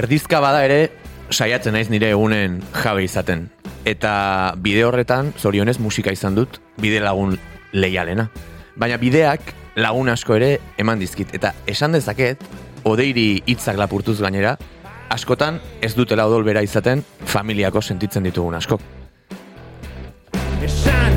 erdizka bada ere, saiatzen naiz nire egunen jabe izaten. Eta bide horretan, zorionez musika izan dut, bide lagun leialena. Baina bideak lagun asko ere eman dizkit. Eta esan dezaket, odeiri hitzak lapurtuz gainera, askotan ez dutela odol bera izaten familiako sentitzen ditugun askok. Esan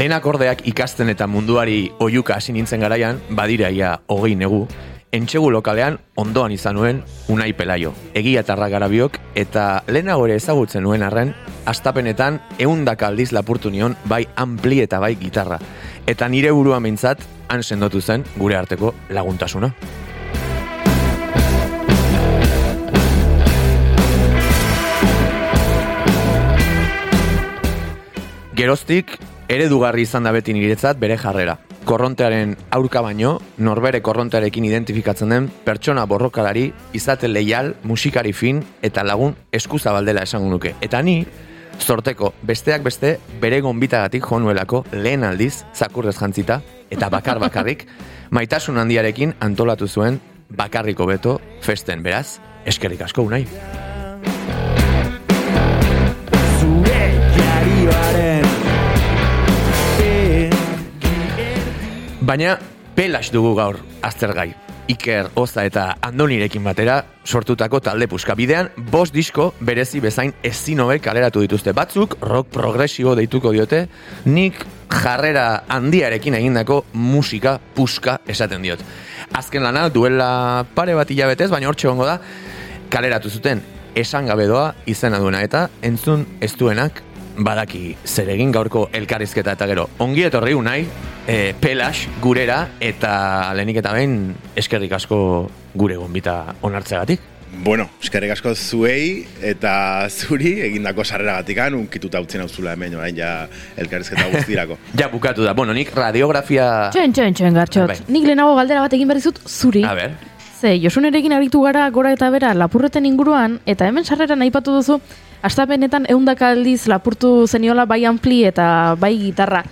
Lehen akordeak ikasten eta munduari oiuka hasi nintzen garaian, badira ia hogei negu, entxegu lokalean ondoan izan nuen Unai Pelaio, egia tarra garabiok, eta lehenago ere ezagutzen nuen arren, astapenetan eundak aldiz lapurtu nion bai ampli eta bai gitarra. Eta nire burua mintzat, han sendotu zen gure arteko laguntasuna. Geroztik, eredugarri izan da beti niretzat bere jarrera. Korrontearen aurka baino, norbere korrontearekin identifikatzen den pertsona borrokalari, izate leial, musikari fin eta lagun eskuzabaldela esango nuke. Eta ni, sorteko besteak beste, bere gonbitagatik jonuelako lehen aldiz, zakurrez jantzita, eta bakar bakarrik, maitasun handiarekin antolatu zuen bakarriko beto festen, beraz, eskerrik asko unai. Baina pelas dugu gaur aztergai. Iker, Oza eta Andonirekin batera sortutako talde puska bidean, bost disko berezi bezain ezin hobek kaleratu dituzte batzuk, rock progresibo deituko diote, nik jarrera handiarekin egindako musika puska esaten diot. Azken lana duela pare bat hilabetez, baina hortxe gongo da, kaleratu zuten esan gabe doa izena duena eta entzun ez duenak badaki zer egin gaurko elkarrizketa eta gero ongi etorri unai e, pelas gurera eta lehenik eta behin eskerrik asko gure gonbita onartzeagatik Bueno, eskerrik asko zuei eta zuri egindako sarrera gatikan unkituta utzien hauzula hemen orain ja elkarrizketa guztirako. ja bukatu da, bueno, nik radiografia Txen, txen, txen, gartxot. Bai. Nik lehenago galdera bat egin behar dizut zuri. a ber, Ze, Josunerekin aritu gara gora eta bera lapurreten inguruan, eta hemen sarreran aipatu duzu, astapenetan eundaka aldiz lapurtu zeniola bai ampli eta bai gitarra.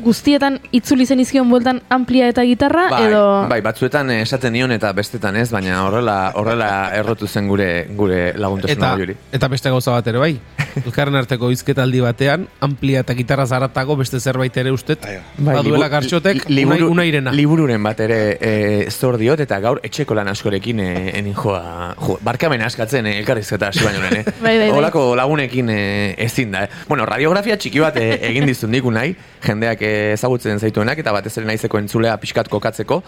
Guztietan itzuli zen izkion bueltan amplia eta gitarra, bai, edo... bai, batzuetan esaten nion eta bestetan ez, baina horrela horrela errotu zen gure gure laguntasuna Eta, hori. eta beste gauza bat ere bai. Elkarren arteko hizketaldi batean, amplia eta gitarra zaratago beste zerbait ere ustet. Aio. Baduela libu- gartxotek, li- unai, unairena. Libururen bat ere e, zor diot, eta gaur etxeko lan askorekin e, enin joa, jo, barkamen askatzen e, elkarrizketa hasi baino eh? Bai, bai, bai. Olako lagunekin e, ezin da, eh? Bueno, radiografia txiki bat e, egin dizun nik nahi, jendeak ezagutzen zaituenak, eta batez ere naizeko entzulea pixkat kokatzeko.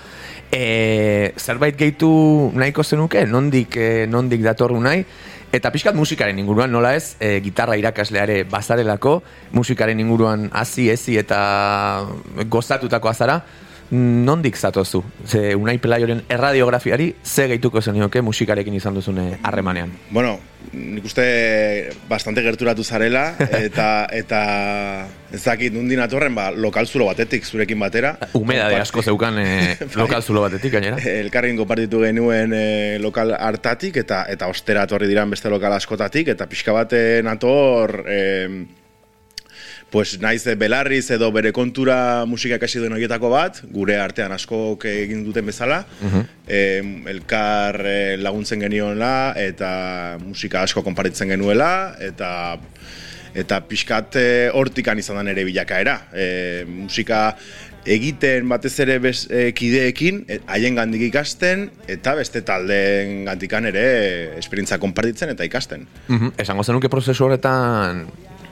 E, zerbait gehitu nahiko zenuke, nondik, e, nondik datorru nahi, Eta pixkat musikaren inguruan, nola ez, e, gitarra irakasleare bazarelako, musikaren inguruan hasi ezi eta gozatutako azara, nondik zatozu? Ze Unai Pelaioren erradiografiari, ze gehituko zenioke musikarekin izan duzune harremanean? bueno, nik uste bastante gerturatu zarela eta eta ez dakit nundin atorren ba, lokal zulo batetik zurekin batera. Humedade asko zeukan e, lokal zulo batetik gainera. Elkarrekin konpartitu genuen e, lokal hartatik eta eta ostera etorri diran beste lokal askotatik eta pixka baten ator e, pues naiz belarriz edo bere kontura musika ikasi duen horietako bat, gure artean askok egin duten bezala, em, elkar eh, laguntzen genioela eta musika asko konparitzen genuela eta eta pixkat eh, hortikan izan da nere bilakaera. E, musika egiten batez ere bez, e, kideekin, e, haien gandik ikasten, eta beste taldeen gandikan ere esperientza konpartitzen eta ikasten. Mhm, Esango zenuke prozesu horretan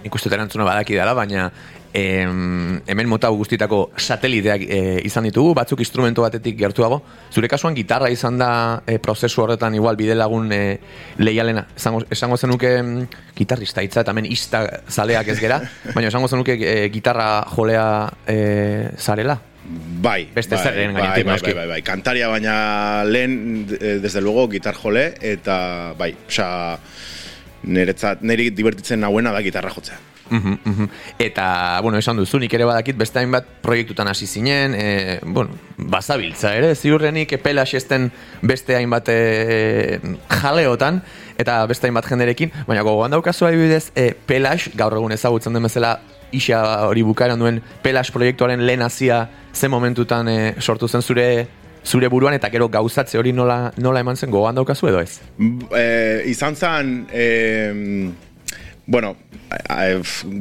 nik uste erantzuna badaki dela, baina em, hemen mota hau guztitako sateliteak e, izan ditugu, batzuk instrumento batetik gertuago. Zure kasuan gitarra izan da e, prozesu horretan igual bide lagun e, leialena. Esango, esango zenuke gitarrista hitza eta hemen ista zaleak ez gera, baina esango zenuke e, gitarra jolea e, zarela. Bai, Beste bai, zerren bai, bai, bai, bai, bai, kantaria baina lehen, eh, desde luego, gitar jole, eta bai, osea, niretzat, niri divertitzen nauena da gitarra jotzea. Mhm, mhm. Eta, bueno, esan duzu, nik ere badakit beste hainbat proiektutan hasi zinen, e, bueno, bazabiltza ere, ziurrenik epelax esten beste hainbat e, jaleotan, eta beste hainbat jenderekin, baina gogoan daukazu adibidez, e, pelax, gaur egun ezagutzen den bezala, isa hori bukaeran duen pelas proiektuaren lehen hasia ze momentutan eh, sortu zen zure zure buruan eta gero gauzatze hori nola, nola eman zen gogoan daukazu edo ez? e, izan zen, e, bueno,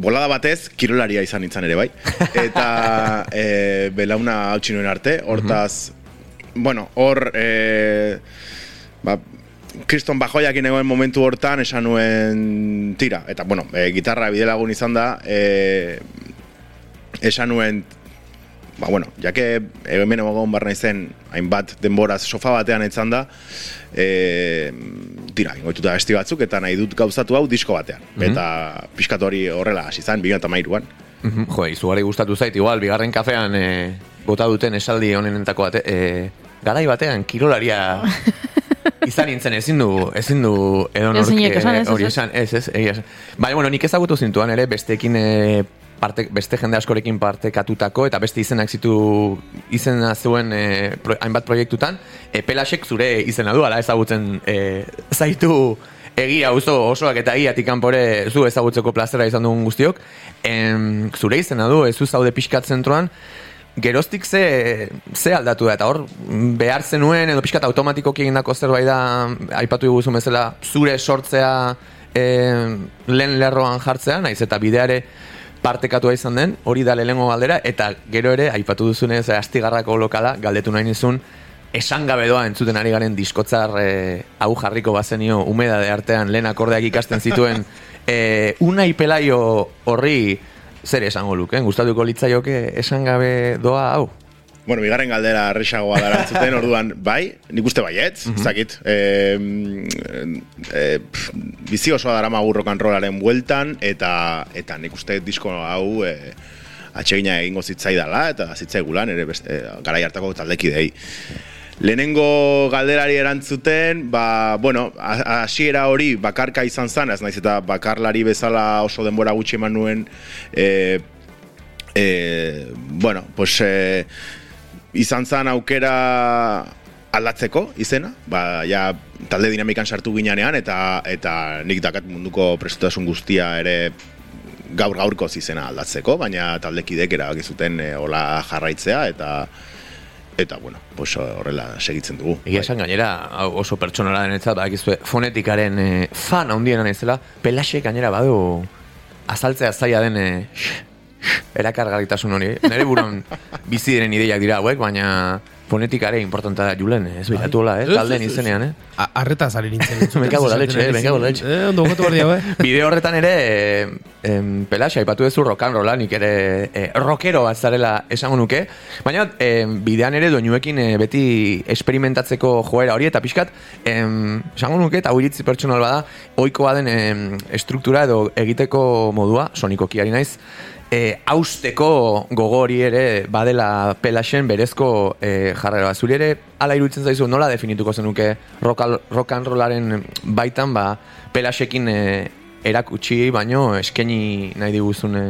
bolada batez, kirolaria izan nintzen ere bai. Eta e, belauna hautsi nuen arte, hortaz, bueno, hor, e, ba, kriston bajoiakin egoen momentu hortan esan nuen tira. Eta, bueno, e, gitarra bidelagun izan da, e, esan nuen ba, bueno, jake hemen egon barra izen hainbat denboraz sofa batean etzan da, e, tira, ingoituta besti batzuk, eta nahi dut gauzatu hau disko batean. Eta pixkat hori horrela hasi zen, 2013an. Mhm, Jo, izugarri gustatu zait, igual, bigarren kafean e, bota duten esaldi honenetako bate, e, garai batean kirolaria izan nintzen ezin du, ezin du edo nork Ezinek esan, ez, ez, hori ez. esan, ez, ez, egia esan. Baina, bueno, nik ezagutu zintuan ere, besteekin e, parte, beste jende askorekin partekatutako eta beste izenak zitu izena zuen e, pro, hainbat proiektutan, e, pelasek zure izena du, ala ezagutzen e, zaitu egia oso osoak eta egiatik kanpore zu ezagutzeko plazera izan dugun guztiok. Em, zure izena du, ez zu zaude pixkat zentroan, geroztik ze, ze aldatu da, eta hor behar zenuen, edo pixkat automatikoki egindako zerbait da, aipatu diguzu bezala, zure sortzea e, lehen lerroan jartzea, naiz eta bideare partekatua izan den, hori da lehengo galdera, eta gero ere, aipatu duzunez, astigarrako lokala, galdetu nahi nizun, esan gabe doa entzuten ari garen diskotzar e, hau jarriko bazenio umedade artean lehen akordeak ikasten zituen e, unai pelaio horri zer esango luke, gustatuko litzaioke esan gabe doa hau? Bueno, bigarren galdera arrexagoa darantzuten, orduan, bai, nik uste baietz, mm zakit. E, e, pff, bizi osoa dara magu rock and rollaren bueltan, eta, eta nik uste disko hau e, atsegina egingo zitzaidala, eta zitzaigulan, ere beste, e, garai hartako taldekidei. Lehenengo galderari erantzuten, ba, bueno, hasiera hori bakarka izan zan, ez naiz eta bakarlari bezala oso denbora gutxi eman nuen, e, e, bueno, pues e, izan zan aukera aldatzeko izena, ba, ja, talde dinamikan sartu ginean eta eta nik dakat munduko prestutasun guztia ere gaur gaurko izena aldatzeko, baina taldekidek erabaki zuten e, hola jarraitzea eta eta bueno, pues horrela segitzen dugu. Egia esan gainera, oso pertsonala denetzat, badakizue fonetikaren e, fan handiena naizela, pelasek gainera badu azaltzea zaila den e, erakargarritasun hori. Nere buruan bizi diren ideiak dira hauek, baina fonetikare importanta da julen, ez bilatu hola, eh? Talden izenean, eh? Arreta zari nintzen. En la leche, eh, en la leche. Eh, ondo bukatu behar diau, eh? Bideo horretan ere, eh, em, Pelaxa, aipatu duzu rock and rolla, nik ere eh, rockero bat zarela esango nuke, baina eh, bidean ere doinuekin eh, beti esperimentatzeko joera hori, eta pixkat, em, esango nuke, eta iritzi pertsonal bada, oikoa den em, estruktura edo egiteko modua, sonikoki ari naiz, e, austeko gogo hori ere badela pelaxen berezko e, jarrera. Zuri ere, ala iruditzen zaizu, nola definituko zenuke rock, rock and rollaren baitan, ba, pelaxekin e, erakutsi, baino eskeni nahi diguzun e,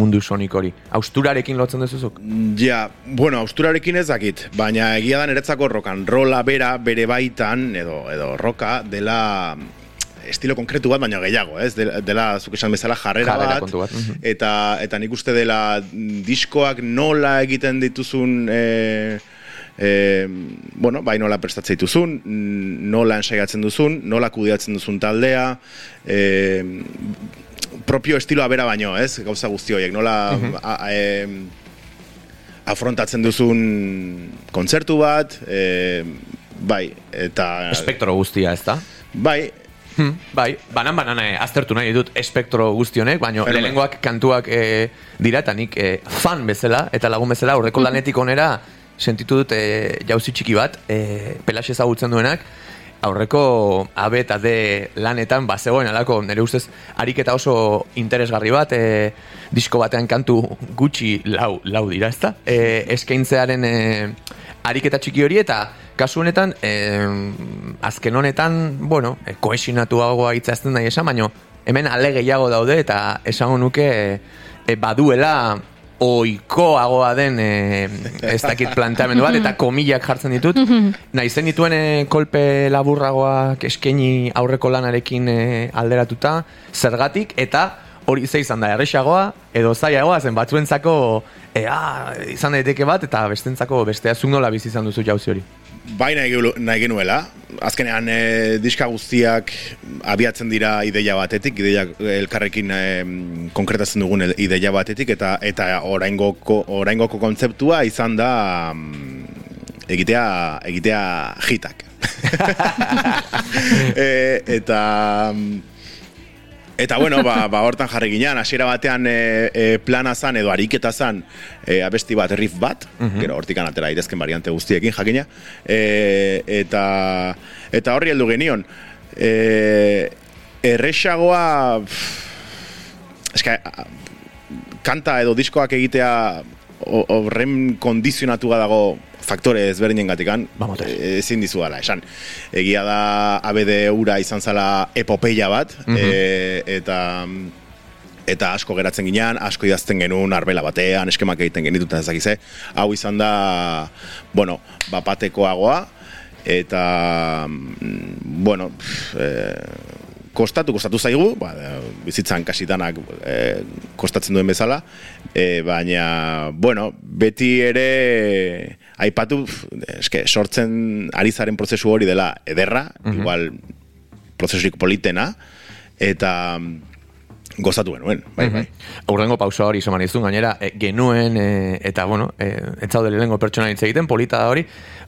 mundu sonik hori. Austurarekin lotzen duzuzuk? Ja, bueno, austurarekin ez dakit, baina egia da niretzako rock and rolla bera bere baitan, edo, edo roka, dela estilo konkretu bat, baina gehiago, ez? Dela, dela zuk esan bezala jarrera, Jarrera bat, bat, mhm. eta, eta nik uste dela mm, diskoak nola egiten dituzun e, e, bueno, bai nola prestatzen dituzun, mm, nola ensaiatzen duzun, nola kudeatzen duzun taldea, e, propio estiloa bera baino, ez? Gauza guzti horiek, nola a, a, em, afrontatzen duzun kontzertu bat, e, bai, eta... Espektro guztia, ez da? Bai, Hmm, bai, banan banan eh, aztertu nahi ditut espektro guztionek, baina lehenengoak kantuak eh, dira, eta nik eh, fan bezala, eta lagun bezala, aurreko lanetik onera, sentitu dut eh, jauzi txiki bat, eh, pelaxe ezagutzen duenak, aurreko abe eta de lanetan bazegoen alako, nire ustez, ariketa oso interesgarri bat, eh, disko batean kantu gutxi lau, lau dira, ezta? Eh, eskaintzearen eh, ariketa txiki hori eta kasu honetan, eh, azken honetan, bueno, eh, koesinatuagoa itzazten nahi esan, baino hemen ale gehiago daude eta esango nuke eh, baduela oikoagoa den eh, ez dakit planteamendu bat, eta komillak jartzen ditut. Naizen dituen eh, kolpe laburragoak eskaini aurreko lanarekin eh, alderatuta, zergatik, eta hori ze izan da, erresagoa, edo zaiagoa, zen batzuentzako, e, ah, izan daiteke bat, eta bestentzako bestea zuk nola bizi izan duzu jauzi hori. Bai nahi, genuela. Azkenean e, diska guztiak abiatzen dira ideia batetik, ideia elkarrekin e, konkretatzen dugun ideia batetik, eta eta oraingoko, oraingoko kontzeptua izan da mm, egitea, egitea hitak. e, eta Eta bueno, ba, ba hortan jarri ginean, hasiera batean e, e, plana zan edo ariketa zan e, abesti bat, riff bat, gero hortikan atera daitezken variante guztiekin jakina, e, eta, eta horri heldu genion. E, erresagoa, eska, kanta edo diskoak egitea horren kondizionatua dago faktore ezberdinen gatikan, tres. ezin dizu dala esan. Egia da ABD ura izan zala epopeia bat, e, eta eta asko geratzen ginean, asko idazten genuen arbela batean, eskemak egiten genituta ezakize. Hau izan da, bueno, bapatekoagoa, eta, mm, bueno, pff, e, kostatu, kostatu zaigu, ba, bizitzan kasitanak e, kostatzen duen bezala, e, baina, bueno, beti ere aipatu, eske, sortzen ari zaren prozesu hori dela ederra, igual prozesurik politena, eta mm, gozatu genuen, bai, bai. Aurrengo pauso hori izoman izun, gainera, e, genuen, e, eta bueno, e, ez zaude lehengo pertsona hitz egiten, polita da hori,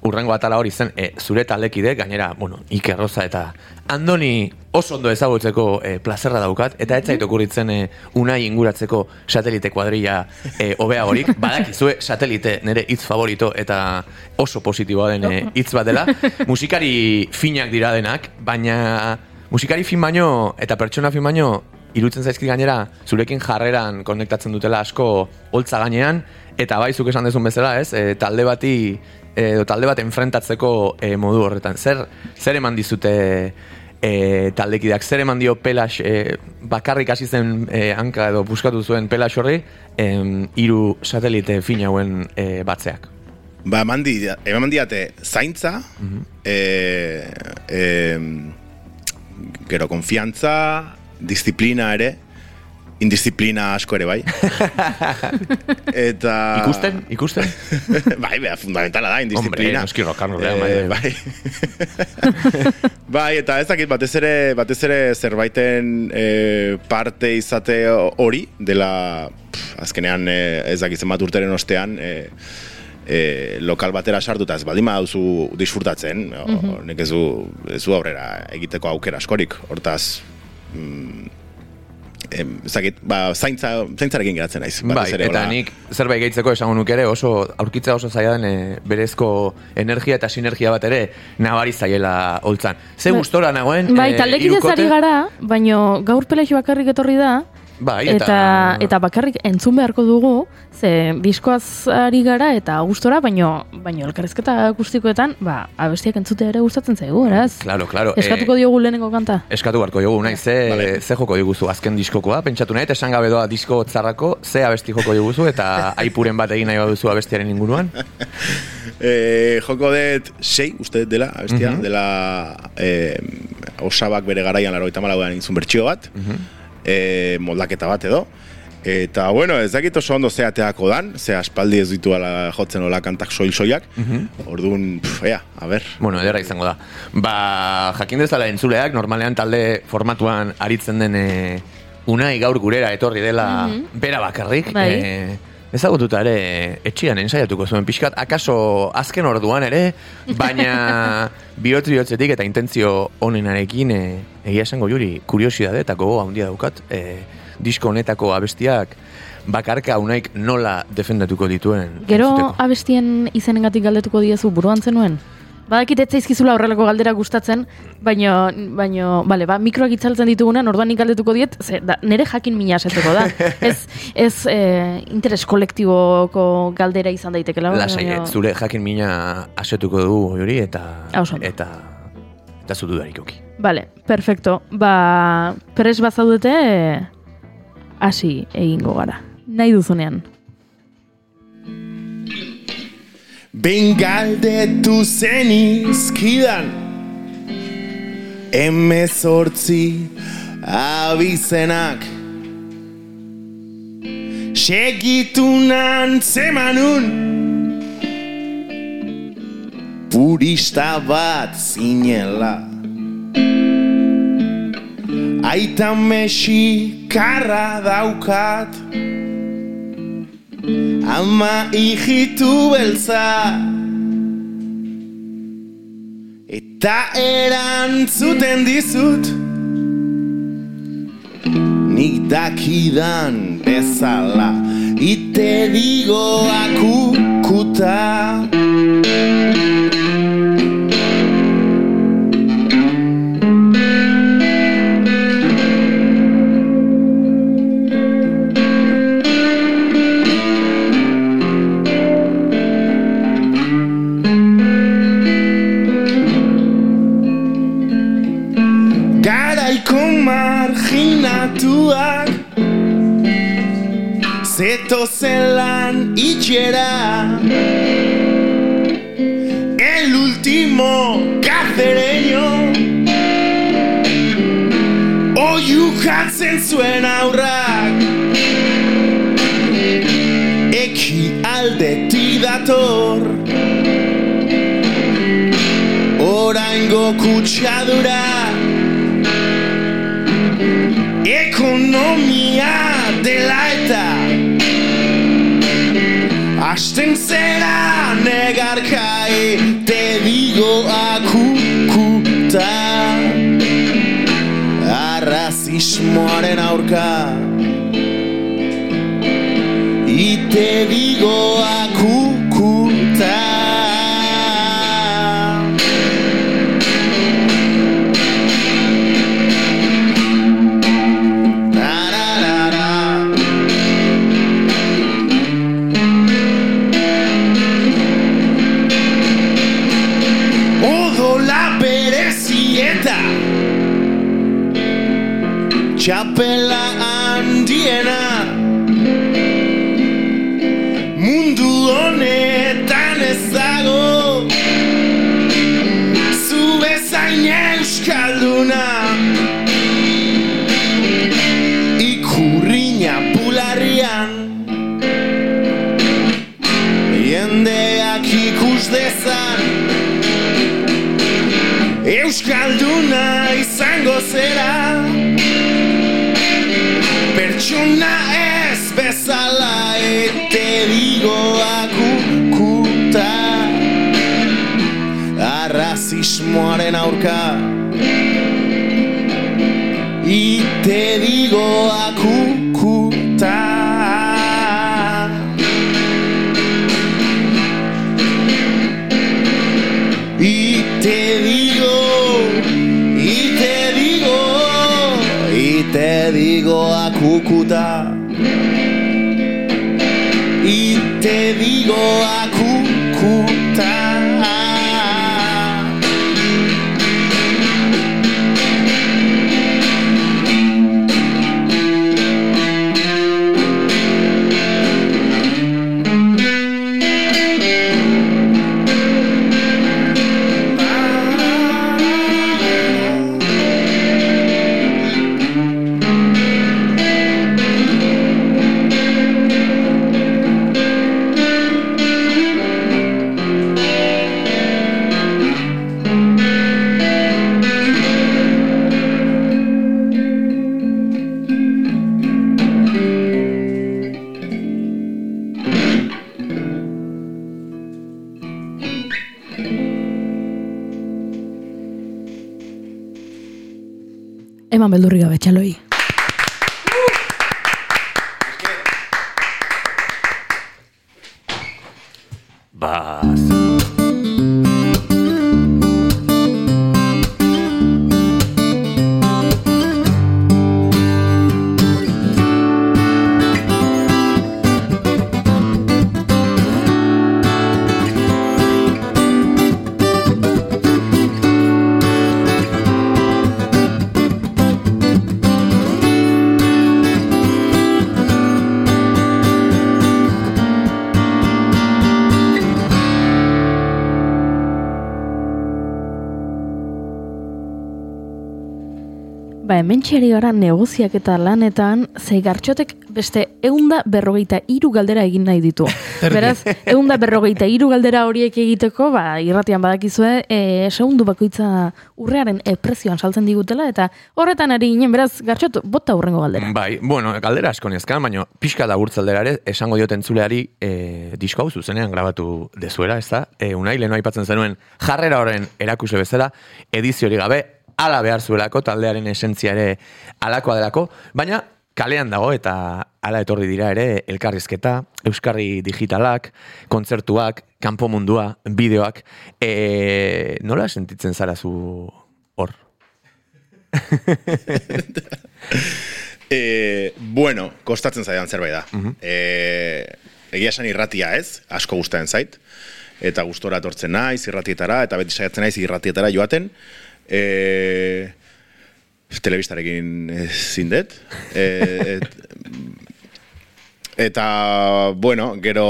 urrengo atala hori zen, e, zure taldekide, gainera, bueno, Iker Rosa eta Andoni oso ondo ezagutzeko e, plazerra daukat, eta ez zait okurritzen e, unai inguratzeko satelite kuadrilla e, hobeagorik, badakizue satelite nire hitz favorito eta oso positiboa den e, hitz bat dela, musikari finak dira denak, baina musikari fin baino eta pertsona fin baino irutzen zaizkit gainera zurekin jarreran konektatzen dutela asko holtza gainean eta bai zuk esan dezun bezala, ez? E, talde bati edo talde bat enfrentatzeko e, modu horretan. Zer zer eman dizute e, taldekideak, zer eman dio Pelax e, bakarrik hasi zen e, hanka edo buskatu zuen Pelax horri hiru satelite fin hauen e, batzeak. Ba, eman, di, eman diate zaintza, e, e, gero konfiantza, disiplina ere, indisziplina asko ere bai. Eta... Ikusten? Ikusten? bai, bea, fundamentala da, indisziplina. Hombre, noski and rollean, Eh, bai, bai. bai, eta ez dakit, batez ere, batez ere zerbaiten eh, parte izate hori, dela, pff, azkenean eh, ez dakit zenbat urteren ostean, eh, eh, lokal batera sartuta ez baldin baduzu disfrutatzen, mm nik ez du, ez du aurrera egiteko aukera askorik, hortaz, mm, em, ez dakit, ba, zaintza, zaintzarekin geratzen naiz. Bai, ere, eta nik zerbait gehitzeko esango nuke ere oso aurkitzea oso zaila den e, berezko energia eta sinergia bat ere nabari zaiela holtzan. Ze Bai. gustora nagoen Bai, eh, taldekidez hirukote- ari gara, baino gaur pelaixo bakarrik etorri da, Bai, eta, eta- eta bakarrik entzun beharko dugu, ze diskoaz ari gara eta gustora, baino, baino elkarrezketa guztikoetan, ba, abestiak entzute ere gustatzen zaigu, eraz? Claro, claro. Eskatuko diogu lehenengo kanta. Eskatu beharko jogu, nahi, ze, Vale. ze joko diguzu azken diskokoa, pentsatu nahi, eta esan gabe doa disko zarrako, ze abesti joko diguzu, eta aipuren bat egin nahi baduzu abestiaren inguruan. Eh, joko dut sei, uste dela, abestia, Mhm. dela eh, osabak bere garaian laro eta intzun bertxio bat, eh, moldaketa bat edo. Eta, bueno, ez dakit oso ondo zeateako dan, ze aspaldi ez ditu ala jotzen ola kantak soil-soiak. Orduan, pf, ea, a ber. Bueno, ederra izango da. Ba, jakin dezala entzuleak, normalean talde formatuan aritzen den e, unai gaur gurera etorri dela bera bakarrik. Bai. E, ezagututa ere etxian ensaiatuko zuen pixkat, akaso azken orduan ere, baina bihotz bihotzetik eta intentzio onenarekin e, egia esango juri kuriosidade eta gogo handia daukat e, disko honetako abestiak bakarka unaik nola defendatuko dituen Gero entzuteko. abestien izenengatik galdetuko diezu buruan zenuen? Badakit ez zaizkizula horrelako galdera gustatzen, baino, baino, bale, ba, mikroak itzaltzen ditugunean, orduan nik galdetuko diet, ze, da, nere jakin mina aseteko da. ez, ez eh, interes kolektiboko galdera izan daitekela. Lasai, baino- eh, zure jakin mina asetuko du hori eta Ah, oso ondo. eta eta zu dudarik oki. Bale, perfecto. Ba, pres bazaudete, hasi egingo gara. Nahi duzunean. Ben galdetu zenizkidan Emezortzi abizenak Segitu nantzemanun Purista bat zinela. Aita mexikarra daukat Ama ijitu beltza. Eta erantzuten dizut. Nik dakidan bezala Ite digo akukuta marginatuak Zeto zelan itxera El último cacereño. Oiu jatzen zuen aurrak Eki aldetik dator. Oraingo kutsadura Ekonomia dela eta Asten zera negarkai Te digo akukuta. Arrazismoaren aurka. Ite digo akukuta handiena Mundu honetan ez dago. Zu bezain euskalduna. Ikurriña bularrian. Jendeak ikus dezan. Euskalduna izango zera Pertsona ez bezala Ete digo akukuta Arrazismoaren aurka. Ite digo digo a Cúcuta. Y te digo a. Eman beldurri gabe, txaloi. Baz. Txeri gara negoziak eta lanetan, zei gartxotek beste eunda berrogeita hiru galdera egin nahi ditu. Beraz, eunda berrogeita hiru galdera horiek egiteko, ba, irratian badakizue, e, segundu bakoitza urrearen e, prezioan saltzen digutela, eta horretan ari ginen, beraz, gartxot, bota urrengo galdera. Bai, bueno, galdera asko nezkan, baina pixka da gurtzaldera ere, esango diot entzuleari e, disko hau zuzenean grabatu dezuela, ez da? E, unai, lehenu aipatzen zenuen, jarrera horren erakuse bezala, ediziori gabe, ala behar zuelako, taldearen esentzia ere alakoa delako, baina kalean dago eta ala etorri dira ere elkarrizketa, euskarri digitalak, kontzertuak, kanpo mundua, bideoak, e, nola sentitzen zara zu hor? E, bueno, kostatzen zaidan zerbait da. e, egia esan irratia ez, asko gustatzen zait. Eta gustora etortzen naiz irratietara, eta beti saiatzen naiz irratietara joaten. E, telebistarekin ezin dut. E, et, eta, bueno, gero...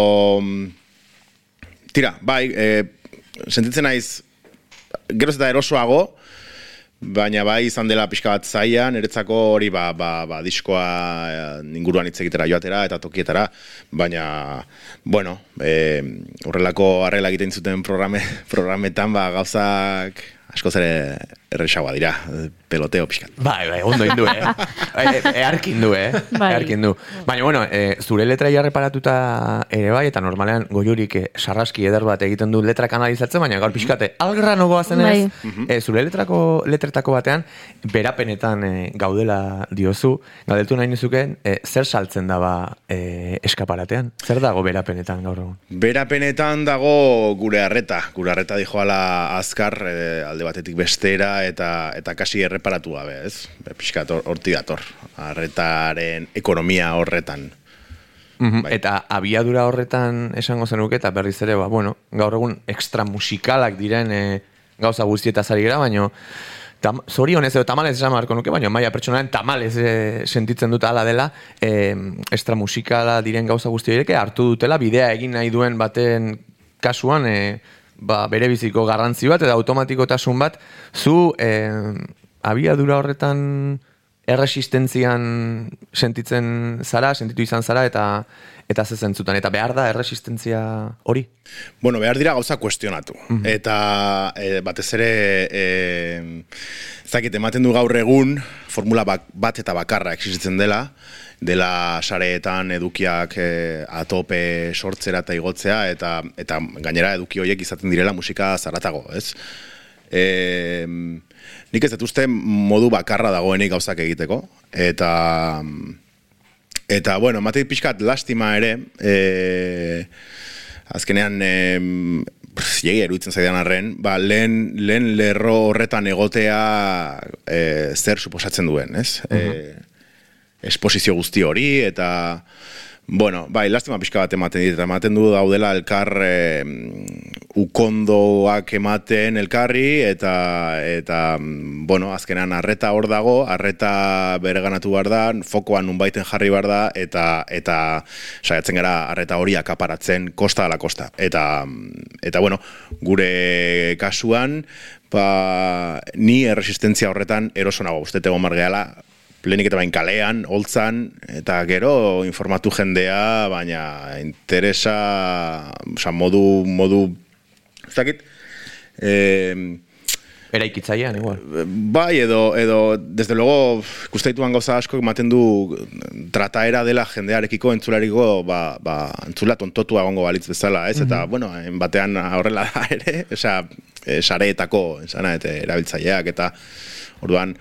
Tira, bai, e, sentitzen naiz geroz eta erosoago, Baina bai izan dela pixka bat zaia, niretzako hori ba, ba, ba, diskoa eh, inguruan hitz egitera joatera eta tokietara, baina, bueno, e, horrelako arrela egiten zuten programe, programetan ba, gauzak askoz ere erresagoa dira, peloteo pixkat. Bai, bai, ondo indu, eh? Bai, e- Earkin du, eh? Bai. Earkin du. Baina, bueno, e, zure letra jarreparatuta ere bai, eta normalean goiurik e, sarraski eder bat egiten du letrak analizatzen, baina gaur pixkate, algrano goazen ez, Bai. e, zure letrako, letretako batean, berapenetan e, gaudela diozu, galdetu nahi nizuken, e, zer saltzen daba e, eskaparatean? Zer dago berapenetan gaur egun? Berapenetan dago gure arreta, gure arreta dijoala azkar e, alde batetik bestera eta eta kasi erreparatu gabe, ez? Pixkat hor- horti dator, arretaren ekonomia horretan. Mhm, Bai. Eta abiadura horretan esango zenuke eta berriz ere, ba, bueno, gaur egun extra musikalak diren e, gauza guztietaz ari gara, baino tam, zorionez edo tamalez esan beharko nuke, baina maia pertsonaren tamalez e, sentitzen dut ala dela, e, extra musikala diren gauza guzti horiek hartu dutela, bidea egin nahi duen baten kasuan, e, ba, bere biziko garrantzi bat eta automatikotasun bat, zu e, abiadura horretan erresistentzian sentitzen zara, sentitu izan zara eta eta ze zentzutan eta behar da erresistentzia hori. Bueno, behar dira gauza kuestionatu. Eta e, batez ere, e, zakit, ematen du gaur egun, formula bak, bat eta bakarra existitzen dela, dela sareetan edukiak e, atope sortzera eta igotzea, eta, eta gainera eduki horiek izaten direla musika zaratago, ez? E, nik ez dut uste modu bakarra dagoenik gauzak egiteko, eta... Eta, bueno, mateit pixkat lastima ere, e, azkenean, e, jegi eruditzen zaidan arren, ba, lehen, lehen lerro horretan egotea e, zer suposatzen duen, ez? e, esposizio guzti hori, eta, bueno, bai, lastima pixka bat ematen dit, ematen du daudela elkar e, ukondoak ematen elkarri, eta, eta bueno, azkenan arreta hor dago, arreta bereganatu behar da, fokoan nunbaiten jarri behar da, eta, eta saiatzen gara arreta hori akaparatzen kosta ala kosta. Eta, eta bueno, gure kasuan, ba, ni erresistentzia horretan erosonago uste egon margeala, lehenik eta bain kalean, holtzan, eta gero informatu jendea, baina interesa, oza, modu, modu, ez dakit, eh, Eraikitzailean, igual. Bai, edo, edo desde luego, ikustaituan gauza asko ematen du trataera dela jendearekiko entzulariko, ba, ba, entzula tontotua egongo balitz bezala, ez? Eta, bueno, en batean horrela da ere, osea, e, sareetako, esana, eta erabiltzaileak, eta orduan,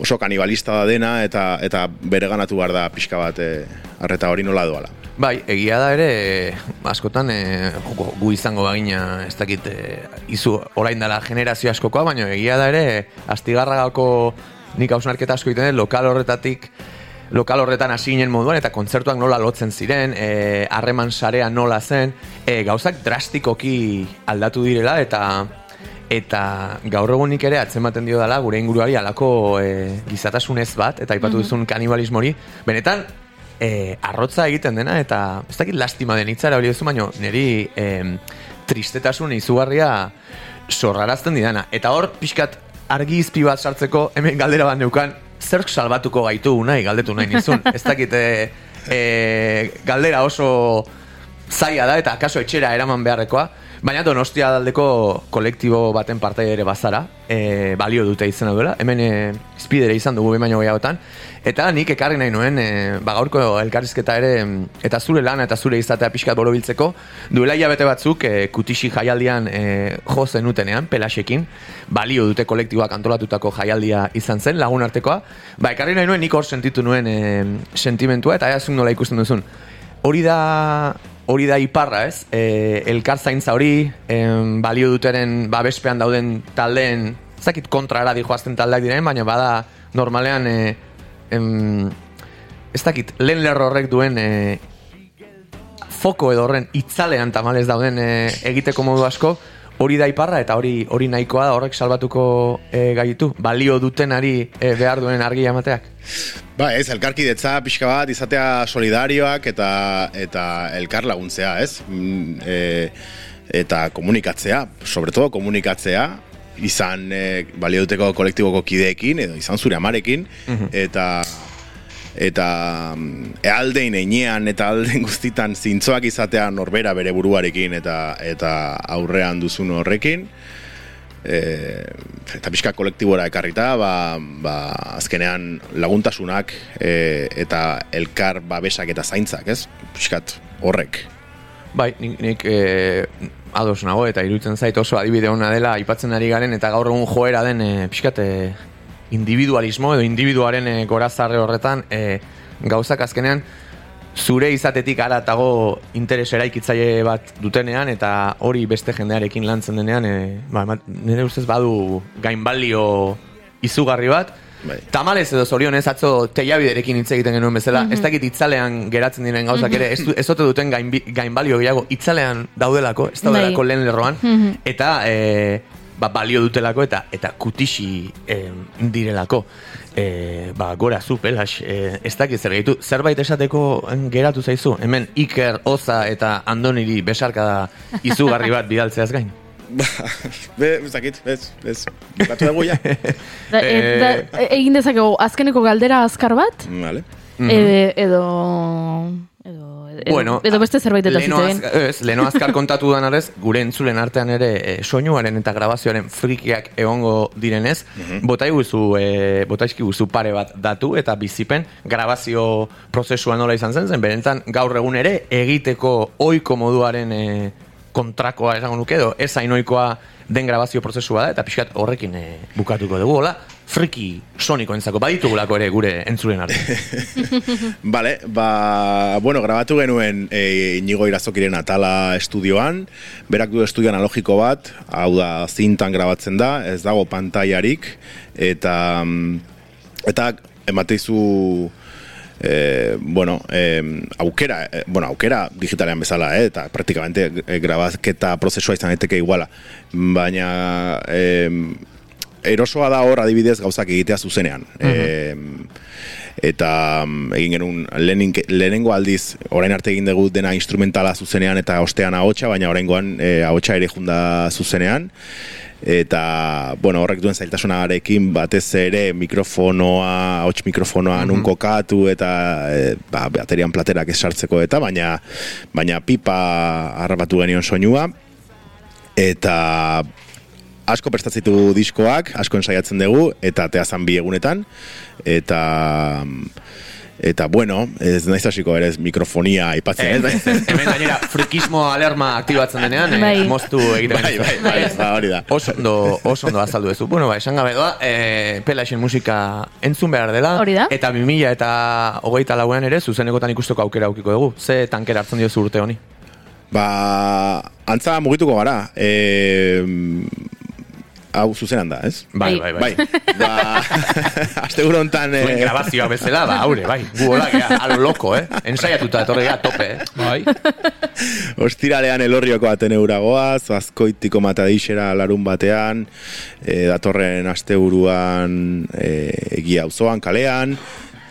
oso kanibalista da dena, eta, eta bere ganatu behar da pixka bat e, arreta hori nola doala. Bai, egia da ere, eh, askotan, e, gu, izango bagina, ez dakit, e, izu orain dela generazio askokoa, baina egia da ere, astigarragako nik hausnarketa asko egiten lokal horretatik, lokal horretan hasi ginen moduan, eta kontzertuak nola lotzen ziren, e, harreman sarea nola zen, e, gauzak drastikoki aldatu direla, eta eta gaur egunik ere atzematen dio dela gure inguruari alako e, gizatasunez bat, eta aipatu duzun kanibalismo hori, benetan, e, arrotza egiten dena, eta ez dakit lastima den hitza erabili duzu, baino niri e, tristetasun izugarria sorrarazten didana. Eta hor, pixkat argi izpi bat sartzeko, hemen galdera bat neukan, zerk salbatuko gaitu nahi, galdetu nahi nizun. ez dakit, e, e, galdera oso zaila da, eta akaso etxera eraman beharrekoa. Baina donostia daldeko kolektibo baten partai ere bazara, e, balio dute izena duela, hemen e, izpidere izan dugu baino gehiagotan, eta nik ekarri nahi nuen, e, ba gaurko elkarrizketa ere, eta zure lana eta zure izatea pixkat borobiltzeko, duela hilabete batzuk, e, kutixi jaialdian e, jo zenutenean, pelaxekin, balio dute kolektiboak antolatutako jaialdia izan zen, lagun artekoa, ba ekarri nahi nuen nik hor sentitu nuen e, sentimentua, eta ea nola ikusten duzun. Hori da hori da iparra, ez? E, elkar zaintza hori, em, balio duteren babespean dauden taldeen, ez dakit kontrara dijoazten taldeak diren, baina bada normalean, e, em, ez dakit, lehen lerro horrek duen e, foko edo horren itzalean tamalez dauden e, egiteko modu asko, hori da iparra eta hori hori nahikoa da horrek salbatuko e, gaitu, balio dutenari e, behar duen argia emateak. Ba, ez, elkarkidetza pixka bat izatea solidarioak eta eta elkar laguntzea, ez? Mm, e, eta komunikatzea, sobre todo komunikatzea, izan e, balio duteko kolektiboko kideekin, edo izan zure amarekin, eta eta mm, ealdein einean eta aldein guztitan zintzoak izatea norbera bere buruarekin eta eta aurrean duzun horrekin e, eta pixka kolektibora ekarrita ba, ba, azkenean laguntasunak e, eta elkar babesak eta zaintzak, ez? Pixkat horrek. Bai, nik, nik e, ados nago eta iruditzen zait oso adibide ona dela aipatzen ari garen eta gaur egun joera den e, pixkat e, individualismo edo individuaren e, gorazarre horretan e, gauzak azkenean zure izatetik aratago interes eraikitzaile bat dutenean eta hori beste jendearekin lantzen denean e, ba, nire ustez badu gainbalio izugarri bat. Bai. Tamalez edo zorionez atzo teiabiderekin hitz egiten genuen bezala, ez dakit itzalean geratzen diren gauzak ere, ez, ez ote duten gainbi- gainbalio gehiago, itzalean daudelako, ez daudelako Bai. lehen lerroan, eta e, ba, balio dutelako eta eta kutixi e, direlako. E, ba, gora zu, pelax, e, ez dakit zer gehitu, zerbait esateko en, geratu zaizu, hemen Iker, Oza eta Andoniri besarka izugarri bat bidaltzeaz gain. Ba, be, ez dakit, ez, ez, batu dugu ja. Da, e, da, e- egin dezakegu azkeneko galdera azkar bat, Vale. e, edo, edo, edo, Bueno, edo beste zerbait eta zitzen. azkar, ez, leheno azkar kontatu dan arez, gure entzulen artean ere e, soinuaren eta grabazioaren frikiak egongo direnez, bota iguzu, e, izkiguzu pare bat datu eta bizipen grabazio prozesua nola izan zen zen, berentan gaur egun ere egiteko oiko moduaren e, kontrakoa esango nuke edo ez hainoikoa den grabazio prozesua da eta pixkat horrekin e, bukatuko dugu, hola, friki soniko entzako, baditugulako ere gure entzulen artean. Vale, ba, bueno, grabatu genuen e, Inigo Irazokiren atala estudioan, berak du estudio analogiko bat, hau da zintan grabatzen da, ez dago pantailarik, eta mm, eta emateizu e, bueno, e, aukera, e, bueno, aukera digitalean bezala, eh, eta praktikamente grabazketa prozesua izan daiteke iguala, baina e, erosoa da hor adibidez gauzak egitea zuzenean. E, eta mm, egin genuen lehenin, lehenengo aldiz orain arte egin dugu dena instrumentala zuzenean eta ostean ahotsa, baina oraingoan e, ahotsa ere junda zuzenean. Eta bueno, horrek duen zailtasunarekin batez ere mikrofonoa, ahots mikrofonoa nun kokatu eta e, ba, baterian platerak esartzeko eta baina baina pipa harrapatu genion soinua. Eta asko prestatzitu diskoak, asko ensaiatzen dugu, eta teazan bi egunetan, eta eta bueno, ez naiz hasiko ere mikrofonia aipatzen, ez, bai? Hemen gainera frikismo alerma aktibatzen denean, eh, Bai. moztu egiten bai, bai, bai, ba, hori da. Oso ondo, oso ondo azaldu duzu. Bueno, ba, esan gabe doa, e, pelaxen musika entzun behar dela. Hori da. Eta 2000 eta hogeita lauean ere, zuzenekotan ikusteko aukera aukiko dugu. Ze tankera hartzen diozu urte honi? Ba, antza mugituko gara, e, hau zuzenan da, ez? Bai, Bai. bai, bai. Bai, ba, aste hontan eh, Zuen grabazioa bezala, ba, haure, bai. Gu hola, gea, alo loko, eh? Ensaiatuta, etorri gea, tope, eh? Bai. Ostiralean elorrioko ateneura goaz, azkoitiko matadixera larun batean, e, datorren asteburuan e, egia auzoan kalean,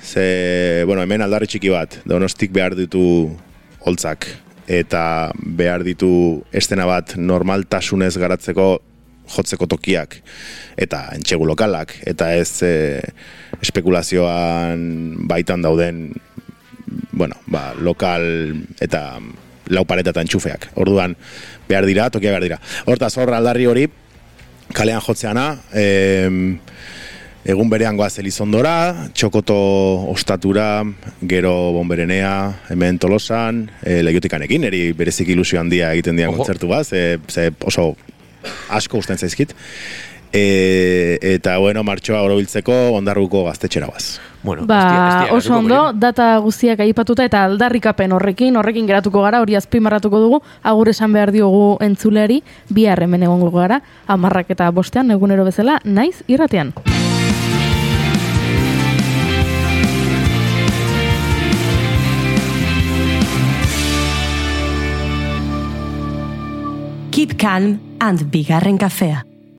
ze, bueno, hemen aldarri txiki bat, donostik behar ditu holtzak, eta behar ditu estena bat normaltasunez garatzeko jotzeko tokiak eta entxegu lokalak eta ez e, espekulazioan baitan dauden bueno, ba, lokal eta lau pareta eta entxufeak. Orduan, behar dira, tokia behar dira. Hortaz, hor aldarri hori, kalean jotzeana, em, egun berean goaz Elizondora, txokoto ostatura, gero bomberenea, hemen tolosan, e, legiotikanekin, eri berezik ilusio handia egiten dian kontzertu bat, ze, ze oso asko usten zaizkit. E, eta bueno, martxoa orobiltzeko ondarruko gaztetxera baz. Bueno, Ba, ez dia oso ondo, berin. data guztiak aipatuta eta aldarrikapen horrekin, horrekin geratuko gara, hori azpimarratuko dugu, agur esan behar diogu entzuleari, bihar hemen egongo gara, amarrak eta bostean, egunero bezala, naiz irratean. Keep calm and bigarren kafea.